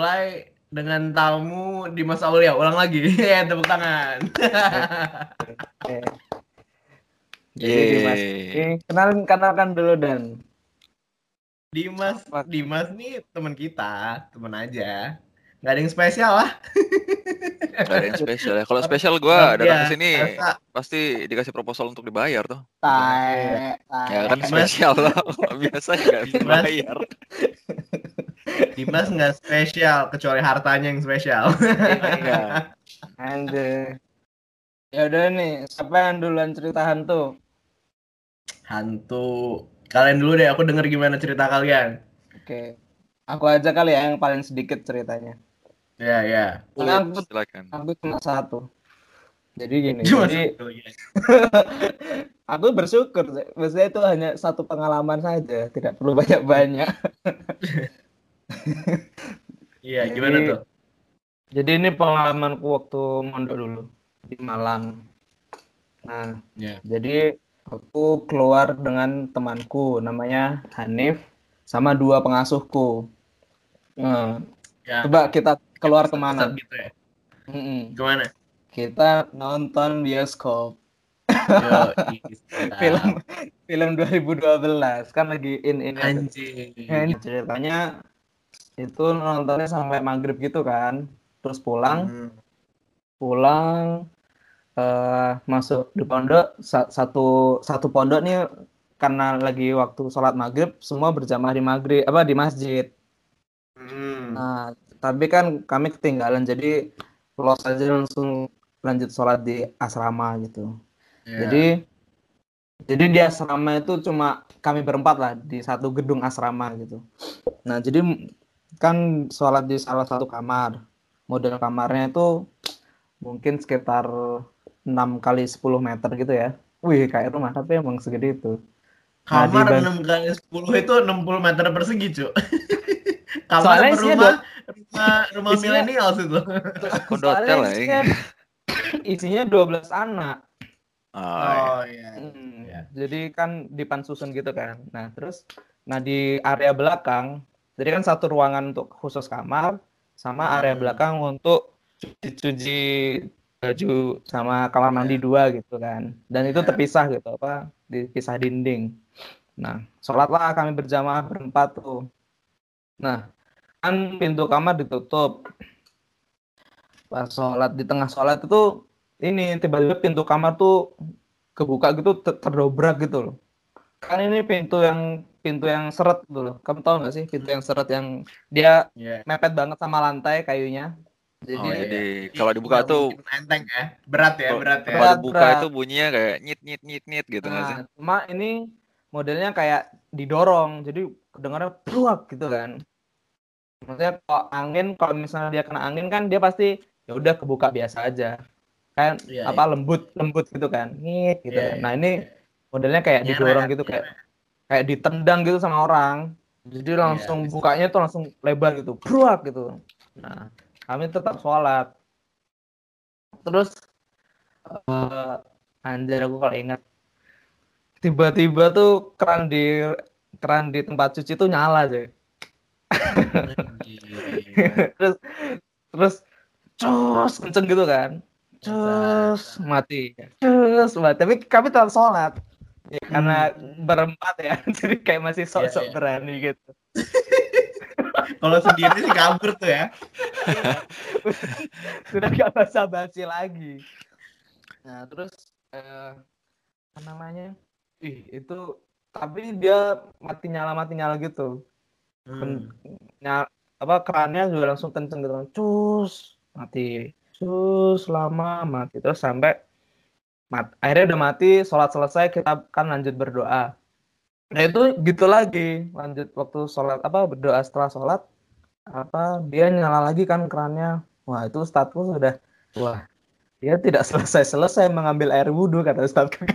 mulai dengan tamu Dimas Aulia. Ulang lagi. ya, tepuk tangan. Oke. Jadi Dimas, kenalin kenalkan dulu dan Dimas, Dimas nih teman kita, teman aja. Nggak ada yang spesial lah. Gak ada yang spesial ya. Kalau spesial gue datang Iya, ke sini pasti dikasih proposal untuk dibayar tuh. tai, tai. Ya kan spesial lah. Kalau biasa nggak dibayar. Dimas nggak spesial, kecuali hartanya yang spesial. Iya. Anjir. Ya udah nih, siapa yang duluan cerita hantu? Hantu. Kalian dulu deh, aku denger gimana cerita kalian. Oke. Aku aja kali ya yang paling sedikit ceritanya. Ya, ya. Karena aku, Silakan. aku cuma satu. Jadi gini, Cuma jadi satu, ya. aku bersyukur. Maksudnya itu hanya satu pengalaman saja, tidak perlu banyak-banyak. Iya, gimana Jadi- tuh? Jadi ini pengalamanku waktu mondok dulu di Malang. Nah, Ya. jadi aku keluar dengan temanku namanya Hanif sama dua pengasuhku. Nah, Ya. coba kita keluar ke mana? Gitu ya. Mm-mm. Ke mana? Kita nonton bioskop. Yo, Film film 2012 kan lagi in ini. anjing. Ini ceritanya itu nontonnya sampai maghrib gitu kan. Terus pulang, Hmm. pulang eh masuk di pondok sa- satu satu pondok nih karena lagi waktu sholat maghrib semua berjamaah di maghrib apa di masjid Hmm. nah tapi kan kami ketinggalan jadi los aja langsung lanjut sholat di asrama gitu Ya. jadi jadi di asrama itu cuma kami berempat lah di satu gedung asrama gitu nah jadi kan sholat di salah satu kamar model kamarnya itu mungkin sekitar 6 kali 10 meter gitu ya wih kayak rumah tapi emang segede itu Nah, kamar di ban- 6 kali 10 itu 60 meter persegi, Cuk. kamar Soalnya rumah rumah, rumah isinya- milenial itu. Kondo Soalnya hotel lah isinya, ini. isinya 12 anak Oh, iya. Oh iya. Hmm, Iya. Jadi kan di pansusun gitu kan. Nah terus, nah di area belakang, jadi kan satu ruangan untuk khusus kamar, sama area Hmm. belakang untuk cuci-cuci baju sama kamar mandi Iya. dua gitu kan. Dan itu Iya. terpisah gitu apa, dipisah dinding. Nah, sholatlah kami berjamaah berempat tuh. Nah, kan pintu kamar ditutup. Pas sholat di tengah sholat itu ini tiba-tiba pintu kamar tuh kebuka gitu ter- terdobrak gitu loh. Kan ini pintu yang pintu yang seret gitu loh. Kamu tahu nggak sih pintu yang seret yang dia Iya. mepet banget sama lantai kayunya. Jadi Oh, iya. jadi kalau dibuka Nggak tuh enteng ya. Berat ya, berat ya. kalau dibuka berat. itu bunyinya kayak nyit nyit nyit nyit gitu nggak sih? Nah, cuma ini modelnya kayak didorong, jadi kedengarannya pluak gitu kan. Maksudnya kalau angin, kalau misalnya dia kena angin kan dia pasti ya udah kebuka biasa aja. Kan Iya, apa lembut lembut gitu kan. Ngit gitu. Iya, Nah, ini modelnya kayak Nyeret, didorong gitu nyeret. kayak kayak ditendang gitu sama orang. Jadi langsung bisa. bukanya tuh langsung lebar gitu. Pluak gitu. Nah, kami tetap sholat. Terus eh anjir aku kalau ingat tiba-tiba tuh keran di keran di tempat cuci tuh nyala aja. Terus terus cus kenceng gitu kan. Cus mati. Cus mati. Tapi kami tetap sholat. Ya, karena berempat ya. Jadi kayak masih sok-sok iya. berani gitu. Kalau sendiri sih kabur tuh ya. Sudah gak basa-basi lagi. Nah, terus eh apa namanya? Ih, itu tapi dia mati nyala mati nyala gitu. Hmm. Nya, apa kerannya juga langsung kenceng gitu. Cus, mati. Cus, lama mati terus sampai mat akhirnya udah mati, sholat selesai kita kan lanjut berdoa. Nah itu gitu lagi, lanjut waktu sholat apa berdoa setelah sholat apa dia nyala lagi kan kerannya. Wah itu ustadzku sudah wah dia tidak selesai selesai mengambil air wudhu kata ustadzku.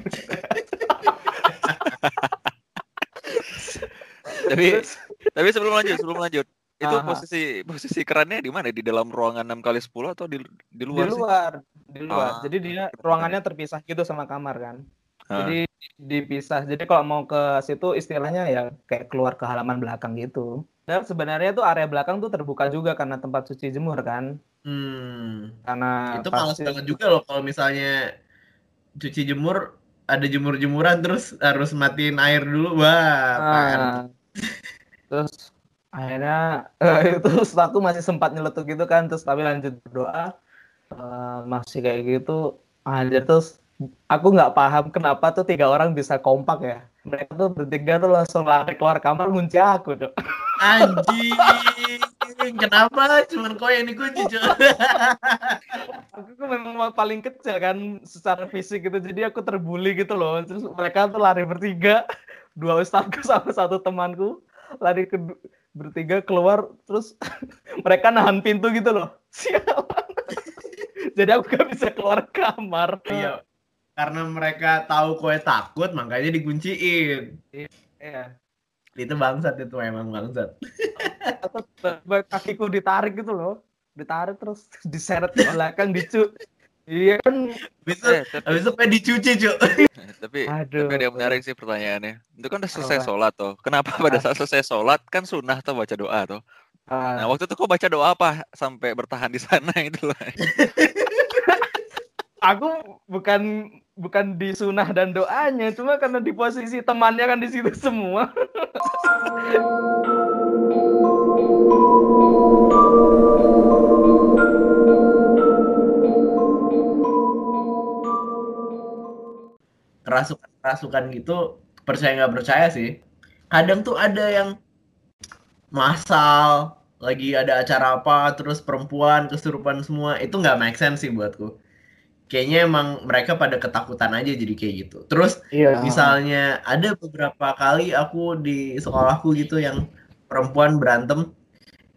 Tapi tapi sebelum lanjut, sebelum lanjut. Itu Aha. posisi posisi kerannya di mana? Di dalam ruangan 6 kali 10 atau di di di luar sih? luar, di luar. Ah, Jadi dia ruangannya terpisah gitu sama kamar kan. Ah. Jadi dipisah. Jadi kalau mau ke situ istilahnya ya kayak keluar ke halaman belakang gitu. Dan sebenarnya tuh area belakang tuh terbuka juga karena tempat cuci jemur kan. Hmm. Karena Itu males pasti- banget juga loh kalau misalnya cuci jemur ada jemur-jemuran terus harus matiin air dulu. Wah? Ah. terus akhirnya eh, itu aku masih sempat nyeletuk gitu kan terus tapi lanjut berdoa Eh, masih kayak gitu. Anjir terus aku nggak paham kenapa tuh tiga orang bisa kompak ya. Mereka tuh bertiga tuh langsung lari keluar kamar ngunci aku tuh Anjing, kenapa? Cuman kau yang dikunci, aku tuh memang paling kecil kan secara fisik gitu. Jadi aku terbully gitu loh. Terus mereka tuh lari bertiga. Dua ustadku sama satu temanku lari ke bertiga keluar terus mereka nahan pintu gitu loh siapa jadi aku gak bisa keluar kamar Iya. Karena mereka tahu kowe takut, makanya dikunciin. Iya. Itu bangsat itu emang bangsat. Kakiku ditarik gitu loh ditarik terus diseret ke belakang dicu iya kan Habis itu, Eh, tapi, habis itu pengen dicuci, Cuk. tapi, Aduh. tapi ada yang menarik sih pertanyaannya. Itu kan udah selesai Apa? sholat tuh. Kenapa pada saat selesai sholat kan sunnah tuh baca doa tuh. ah, Nah waktu itu kok baca doa apa sampai bertahan di sana itu loh. aku bukan bukan di sunah dan doanya cuma karena di posisi temannya kan di situ semua Kerasukan-kerasukan gitu, percaya nggak percaya sih. Kadang tuh ada yang masal, lagi ada acara apa, terus perempuan kesurupan semua. Itu nggak make sense sih buatku. Kayaknya emang mereka pada ketakutan aja jadi kayak gitu. Terus iya Misalnya ada beberapa kali aku di sekolahku gitu yang perempuan berantem,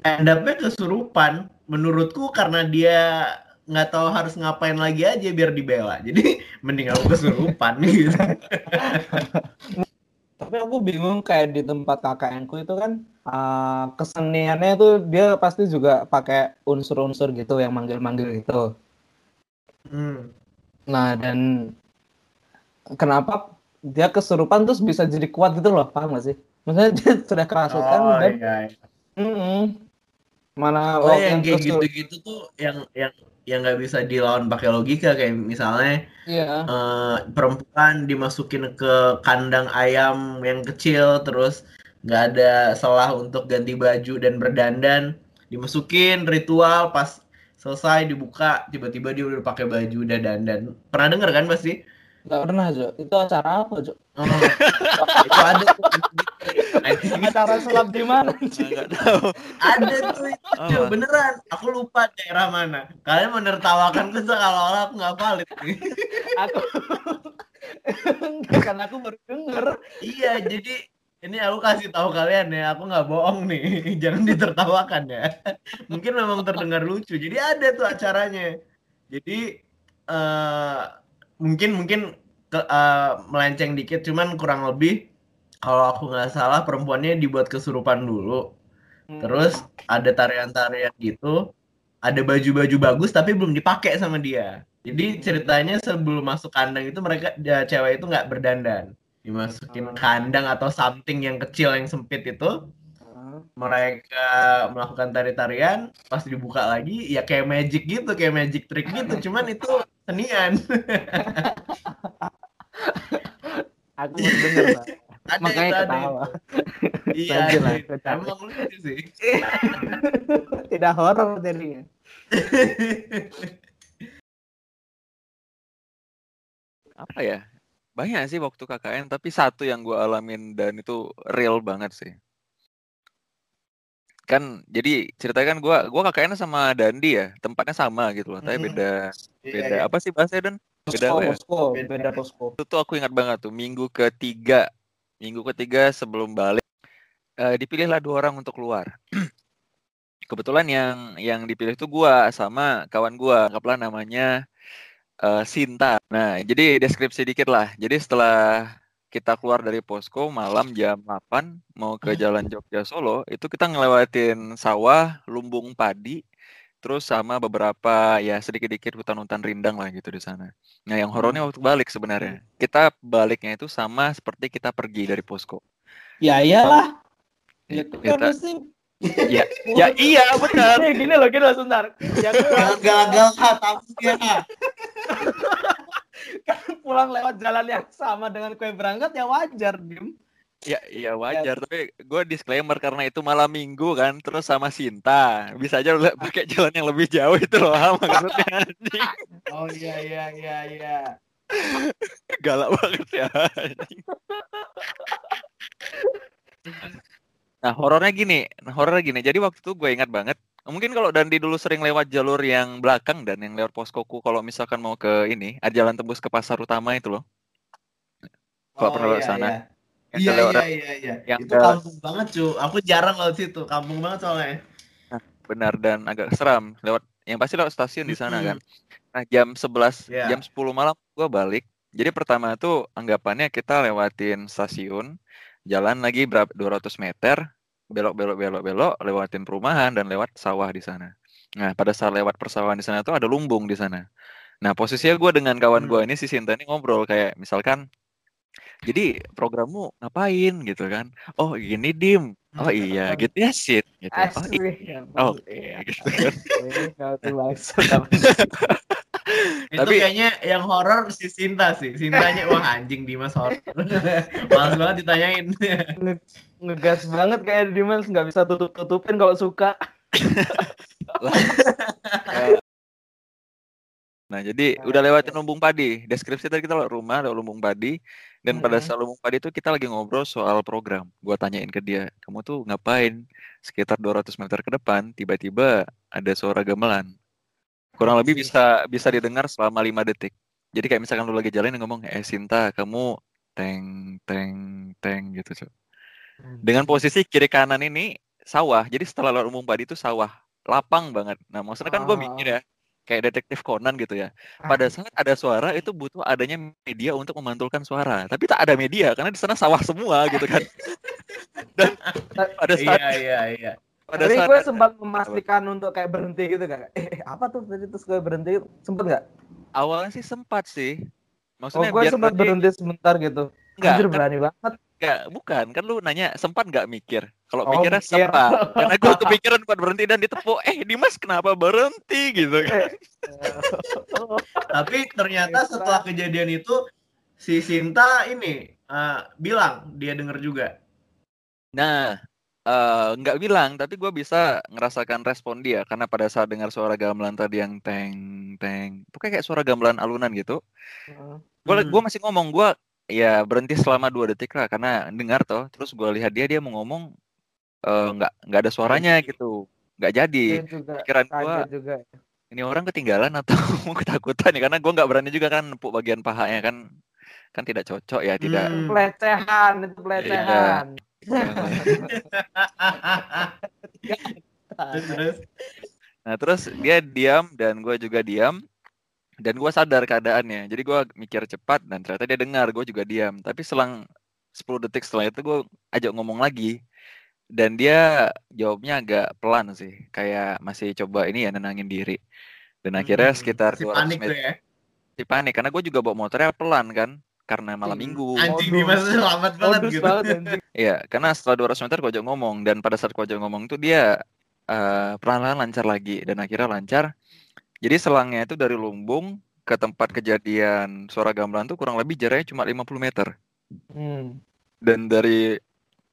end up-nya kesurupan. Menurutku karena dia nggak tahu harus ngapain lagi aja biar dibela. Jadi mending aku kesurupan gitu. tapi aku bingung kayak di tempat KKN-ku itu kan ah, keseniannya tuh dia pasti juga pakai unsur-unsur gitu yang manggil-manggil gitu Hmm. nah dan kenapa dia kesurupan terus bisa jadi kuat gitu loh paham gak sih maksudnya dia sudah kerasukan Oh dan iya. Mm-mm. mana Oh yang kayak gitu-gitu tuh yang yang yang nggak bisa dilawan pakai logika kayak misalnya iya. eh, perempuan dimasukin ke kandang ayam yang kecil terus nggak ada selah untuk ganti baju dan berdandan dimasukin ritual pas selesai dibuka tiba-tiba dia udah pakai baju udah dandan. Pernah denger kan pasti nggak pernah Jo. Itu acara apa Jo? Oh, itu ada acara sulap di mana Enggak tahu. ada tuh itu Oh. Beneran aku lupa daerah mana kalian menertawakan tuh seolah-olah aku nggak valid aku kan aku baru denger Iya, jadi ini aku kasih tahu kalian ya, aku nggak bohong nih, jangan ditertawakan ya. Mungkin memang terdengar lucu. Jadi ada tuh acaranya. Jadi eh mungkin mungkin ke, eh, melenceng dikit, cuman kurang lebih kalau aku nggak salah perempuannya dibuat kesurupan dulu. Terus ada tarian-tarian gitu, ada baju-baju bagus tapi belum dipakai sama dia. Jadi ceritanya sebelum masuk kandang itu mereka ya, cewek itu nggak berdandan, dimasukin Oh. kandang atau something yang kecil yang sempit itu, mereka melakukan tari-tarian, pas dibuka lagi ya kayak magic gitu, kayak magic trick gitu, cuman itu senian. aku denger Pak. Ada makanya itu, ada ketawa itu. Iya, Lanjut lah, ada ketawa. emang lucu sih. tidak horor jadinya Apa ya? Banyak sih waktu KKN, tapi satu yang gue alamin dan itu real banget sih. Kan jadi ceritanya kan gue gua KKN sama Dandi ya, tempatnya sama gitu loh, tapi beda Iya, beda iya. apa sih bahasanya Dan? Beda posko apa ya? posko Beda. beda posko Itu tuh aku ingat banget tuh, minggu ketiga, minggu ketiga sebelum balik, eh, dipilihlah dua orang untuk keluar. Kebetulan yang yang dipilih itu gua sama kawan gua, anggaplah namanya eh, Sinta. Nah, jadi deskripsi dikit lah. Jadi setelah kita keluar dari posko malam jam 8 mau ke Jalan Jogja Solo, itu kita ngelewatin sawah, lumbung padi, terus sama beberapa ya sedikit-dikit hutan-hutan rindang lah gitu di sana. Nah, yang horornya waktu balik sebenarnya. Kita baliknya itu sama seperti kita pergi dari posko. ya iyalah ya Kita pasti ya ya iya benar Nih, gini loh, gini loh sebentar. Ya Gagal-gagal tamunya. kan pulang lewat jalan yang sama dengan kue berangkat ya wajar, Dim. Ya iya wajar tapi gue disclaimer karena itu malam minggu kan terus sama Sinta bisa aja lu pakai jalan yang lebih jauh itu loh maksudnya anjing. Oh iya iya iya iya. galak banget ya nah horornya gini nah, horornya gini jadi waktu itu gue ingat banget mungkin kalau Dandi dulu sering lewat jalur yang belakang dan yang lewat poskoku kalau misalkan mau ke ini ada jalan tembus ke pasar utama itu loh Kalau pernah lewat sana. Iya, iya, iya, iya, iya. yang Itu ke- kampung banget, cu. Aku jarang lewat situ. Kampung banget soalnya. benar dan agak seram lewat yang pasti lewat stasiun di sana kan nah jam 11 Iya. jam 10 malam gue balik jadi pertama tuh anggapannya kita lewatin stasiun jalan lagi berapa 200 meter belok belok belok belok lewatin perumahan dan lewat sawah di sana nah pada saat lewat persawahan di sana tuh ada lumbung di sana nah posisinya gue dengan kawan gue ini si Sinta ini ngobrol kayak misalkan jadi programmu ngapain gitu kan? Oh gini dim. Oh iya gitu ya shit gitu. Oh iya. Oh iya gitu. kan Itu Tapi- kayaknya yang horor si Sinta sih. Sintanya wah anjing Dimas horor. Males banget ditanyain. Ngegas banget kayak Dimas. Nggak bisa tutup tutupin kalau suka. Nah, jadi udah lewatin lumbung padi. Deskripsi tadi kita lewat rumah, lewat lumbung padi. Dan pada Mhm. saat lumbung padi itu kita lagi ngobrol soal program. Gua tanyain ke dia, kamu tuh ngapain? Sekitar 200 meter ke depan, tiba-tiba ada suara gamelan. Kurang lebih bisa bisa didengar selama 5 detik. Jadi kayak misalkan lu lagi jalan ngomong, eh Sinta, kamu teng teng teng gitu. Cok. Dengan posisi kiri kanan ini sawah. Jadi setelah lewat lumbung padi itu sawah, lapang banget. Nah, maksudnya kan gue mikir ya, kayak detektif Conan gitu ya. Pada saat ada suara itu butuh adanya media untuk memantulkan suara. Tapi tak ada media karena di sana sawah semua gitu kan. Dan pada saat Iya, iya, iya. pada Tapi saat gue sempat memastikan untuk kayak berhenti gitu kan. Eh, apa tuh tadi terus gue berhenti sempet nggak? awalnya sih sempat sih. Oh Maksudnya gue biar sempat berhenti sebentar gitu. Enggak, Anjir kan, berani banget. enggak, bukan. Kan lu nanya sempat nggak mikir? Kalau Oh, mikirnya mikir. sempat. Karena gue kepikiran buat berhenti dan ditepuk. Eh, Dimas kenapa berhenti gitu kan? Tapi ternyata setelah kejadian itu si Sinta ini eh, bilang dia denger juga. Nah, eh, nggak bilang, tapi gue bisa ngerasakan respon dia karena pada saat dengar suara gamelan tadi yang teng teng, itu kayak suara gamelan alunan gitu. Gue Hmm. gua masih ngomong, gue ya berhenti selama dua detik lah karena dengar toh. Terus gue lihat dia dia mau ngomong eh, nggak nggak ada suaranya gitu, nggak jadi. Pikiran gue juga. ini orang ketinggalan atau ketakutan ya karena gue nggak berani juga kan nepuk bagian pahanya kan kan tidak cocok ya tidak Hmm. Pelecehan itu pelecehan. Terus, terus. Nah terus dia diam dan gue juga diam dan gue sadar keadaannya. Jadi gue mikir cepat dan ternyata dia dengar. Gue juga diam. Tapi selang 10 detik setelah itu gue ajak ngomong lagi dan dia jawabnya agak pelan sih. Kayak masih coba ini ya nenangin diri. Dan akhirnya Hmm, sekitar 200 panik tuh meter ya. masih panik karena gue juga bawa motornya pelan kan karena malam Hmm. minggu. Anjing. Dimas selamat banget Modus gitu. banget anjing. Iya, karena setelah 200 meter gue ajak ngomong dan pada saat gue ajak ngomong tuh dia eh, perlahan-lahan lancar lagi dan akhirnya lancar. Jadi selangnya itu dari Lumbung ke tempat kejadian suara gamelan tuh kurang lebih jaraknya cuma 50 meter. Hmm. Dan dari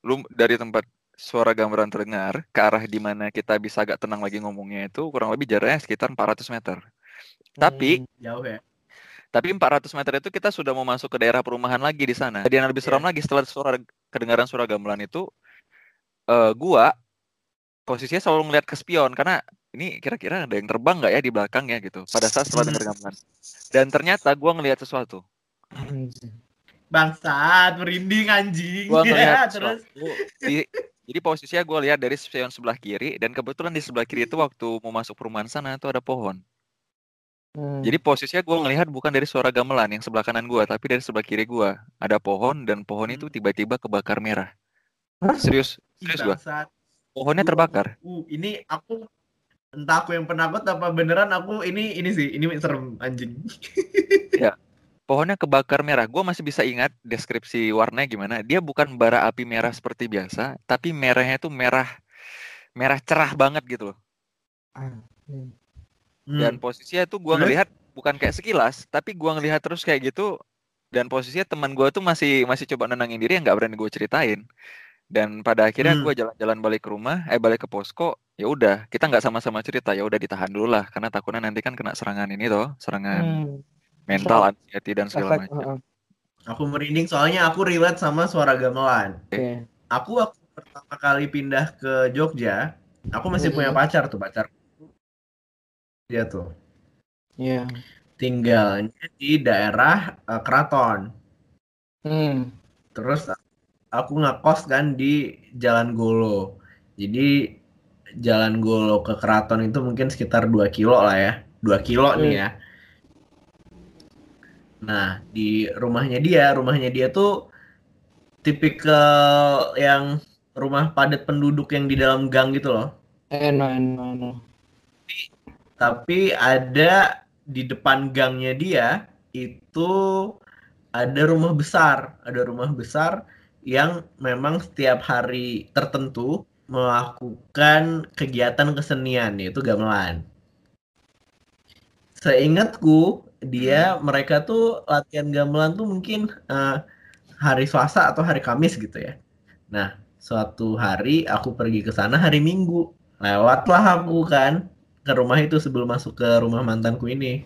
lum dari tempat suara gamelan terdengar ke arah di mana kita bisa agak tenang lagi ngomongnya itu kurang lebih jaraknya sekitar 400 meter. Tapi Hmm. Jauh ya. tapi 400 meter itu kita sudah mau masuk ke daerah perumahan lagi di sana. Dan yang lebih seram Iya. lagi setelah suara kedengaran suara gamelan itu eh gua posisinya selalu ngeliat ke spion karena ini kira-kira ada yang terbang nggak ya di belakang ya gitu. Pada saat setelah dengar gamelan. Dan ternyata gua ngelihat sesuatu. Bangsat, merinding anjing. Gua Ya, ngelihat terus. Di- jadi posisinya gua lihat dari spion sebelah kiri dan kebetulan di sebelah kiri itu waktu mau masuk perumahan sana itu ada pohon. Hmm. Jadi posisinya gua ngelihat bukan dari suara gamelan yang sebelah kanan gua, tapi dari sebelah kiri gua ada pohon dan pohon itu tiba-tiba kebakar merah. Hah? Serius, serius bangsat. Pohonnya terbakar. Uh, ini aku entah aku yang penakut apa beneran aku ini ini sih ini serem anjing. Pohonnya kebakar merah. Gua masih bisa ingat deskripsi warnanya gimana. Dia bukan bara api merah seperti biasa, tapi merahnya itu merah merah cerah banget gitu loh. Hmm. Dan posisinya tuh gua Terus? ngelihat bukan kayak sekilas, tapi gua ngelihat terus kayak gitu dan posisinya teman gua tuh masih masih coba nenangin diri yang nggak berani gue ceritain. Dan pada akhirnya Hmm. gua jalan-jalan balik ke rumah, eh balik ke posko, ya udah kita nggak sama-sama cerita, ya udah ditahan dulu lah karena takutnya nanti kan kena serangan ini toh, serangan Hmm. Mental, anxiety dan segala Efek, macam. heeh. Aku merinding soalnya aku relate sama suara gamelan. Oke. Aku waktu pertama kali pindah ke Jogja, aku masih Mm-mm. punya pacar tuh pacar. Dia tuh Iya. tinggalnya di daerah eh, Keraton. Hmm. Terus aku ngekos kan di Jalan Golo. Jadi Jalan Golo ke Keraton itu mungkin sekitar 2 kilo lah ya. 2 kilo nih Hmm. ya. Nah, di rumahnya dia, rumahnya dia tuh tipikal yang rumah padat penduduk yang di dalam gang gitu loh. Enak, enak, enak. Tapi ada di depan gangnya dia itu ada rumah besar, ada rumah besar yang memang setiap hari tertentu melakukan kegiatan kesenian yaitu gamelan. Seingatku dia mereka tuh latihan gamelan tuh mungkin eh, hari Selasa atau hari Kamis gitu ya. Nah, suatu hari aku pergi ke sana hari Minggu. Lewatlah aku kan ke rumah itu sebelum masuk ke rumah mantanku ini.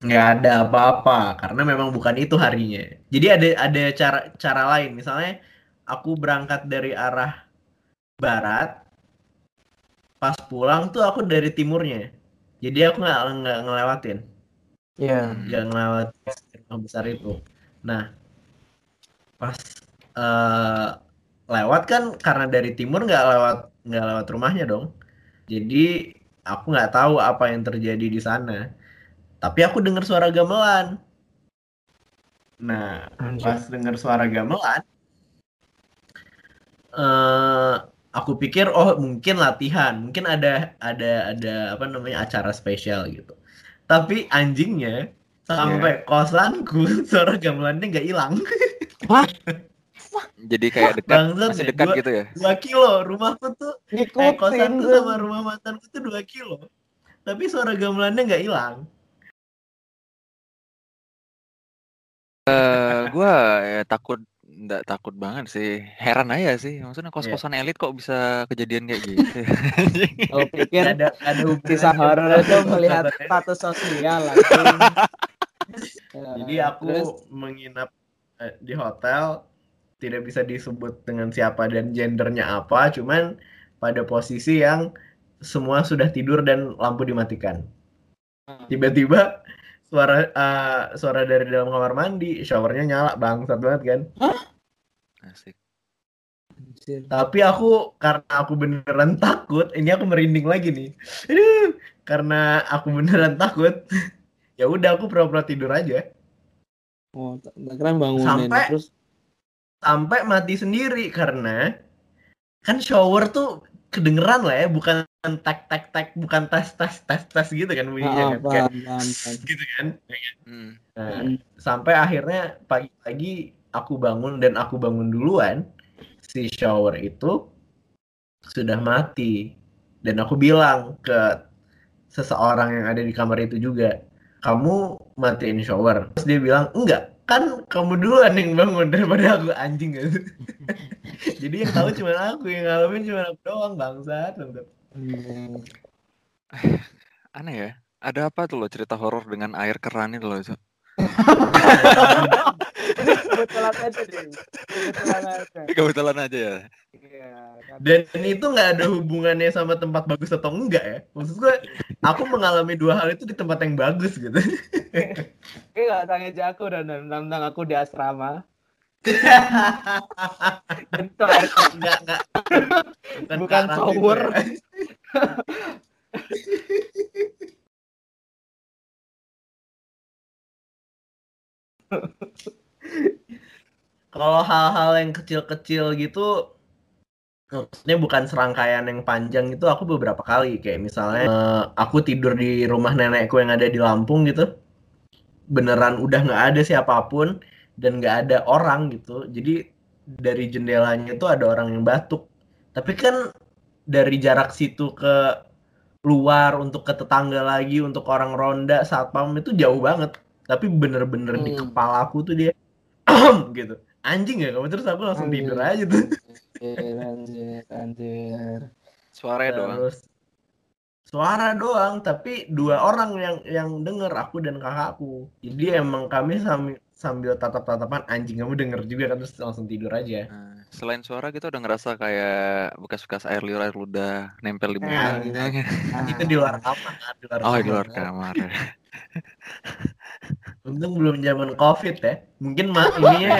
Nggak ada apa-apa karena memang bukan itu harinya. Jadi ada ada cara cara lain. Misalnya aku berangkat dari arah barat pas pulang tuh aku dari timurnya. Jadi aku nggak nggak ngelewatin Iya. nggak ngelewatin rumah besar itu. Nah pas eh, lewat kan karena dari timur nggak lewat nggak lewat rumahnya dong. Jadi aku nggak tahu apa yang terjadi di sana. Tapi aku dengar suara gamelan. Nah Anjir. pas dengar suara gamelan eh aku pikir oh mungkin latihan. Mungkin ada ada ada apa namanya acara spesial gitu tapi anjingnya sampai kosanku suara gamelannya nggak hilang. Jadi kayak dekat, Bangsat masih dekat gua- gitu ya. dua kilo rumahku tuh eh, Ngikutin. kosanku sama rumah mantanku tuh dua kilo. Tapi suara gamelannya nggak hilang. Eh, gua ya takut nggak takut banget sih. Heran aja sih. Maksudnya kos-kosan elit kok bisa kejadian kayak gitu. Kalau pikir ada ada kisah horor itu melihat kosannya. status sosial. Ya, Jadi aku terus, menginap eh, di hotel tidak bisa disebut dengan siapa dan gendernya apa, cuman pada posisi yang semua sudah tidur dan lampu dimatikan. Tiba-tiba suara eh, suara dari dalam kamar mandi, showernya nyala bangsat banget kan. Asik. anjir. Tapi aku karena aku beneran takut, ini aku merinding lagi nih. Aduh, karena aku beneran takut. ya udah aku pura-pura tidur aja. Oh, tak kira bangunin Sampai- terus sampai mati sendiri karena kan shower tuh kedengeran lah ya bukan tek tek tek bukan tes tes tes tes gitu kan bunyinya Ah, kan gitu kan Hmm. nah, Hmm. sampai akhirnya pagi-pagi aku bangun dan aku bangun duluan si shower itu sudah mati dan aku bilang ke seseorang yang ada di kamar itu juga kamu matiin shower terus dia bilang enggak kan kamu duluan yang bangun daripada aku anjing gitu jadi yang tahu cuma aku yang ngalamin cuma aku doang bangsat. Hmm. Aneh ya. Ada apa tuh lo cerita horor dengan air keran itu loh. Kebetulan aja deh. Kebetulan aja. Kebetulan aja ya. Iya, kan. dan itu nggak ada hubungannya sama tempat bagus atau enggak ya maksud gue aku mengalami dua hal itu di tempat yang bagus gitu Oke, nggak tanya jago dan tentang aku di asrama. Air enggak enggak Bukan shower. Kalau hal-hal yang kecil-kecil gitu, maksudnya bukan serangkaian yang panjang itu aku beberapa kali. Kayak misalnya eh, aku tidur di rumah nenekku yang ada di Lampung gitu, beneran udah nggak ada siapa pun dan nggak ada orang gitu, jadi dari jendelanya itu ada orang yang batuk, tapi kan dari jarak situ ke luar untuk ke tetangga lagi untuk orang ronda satpam itu jauh banget tapi bener-bener di Hmm. kepala aku tuh dia gitu anjing ya kamu terus aku langsung Anjing. tidur aja tuh Anjir, anjir, anjir. Suaranya doang. terus suara doang tapi dua orang yang yang denger aku dan kakakku jadi emang kami sambil sambil tatap-tatapan anjing kamu denger juga kan terus langsung tidur aja Nah, selain suara kita udah ngerasa kayak bekas-bekas air liur air ludah nempel di muka Nah, gitu. itu di luar kamar di luar Oh, di kamar. luar kamar. Untung belum zaman COVID ya. Mungkin mah ini ya.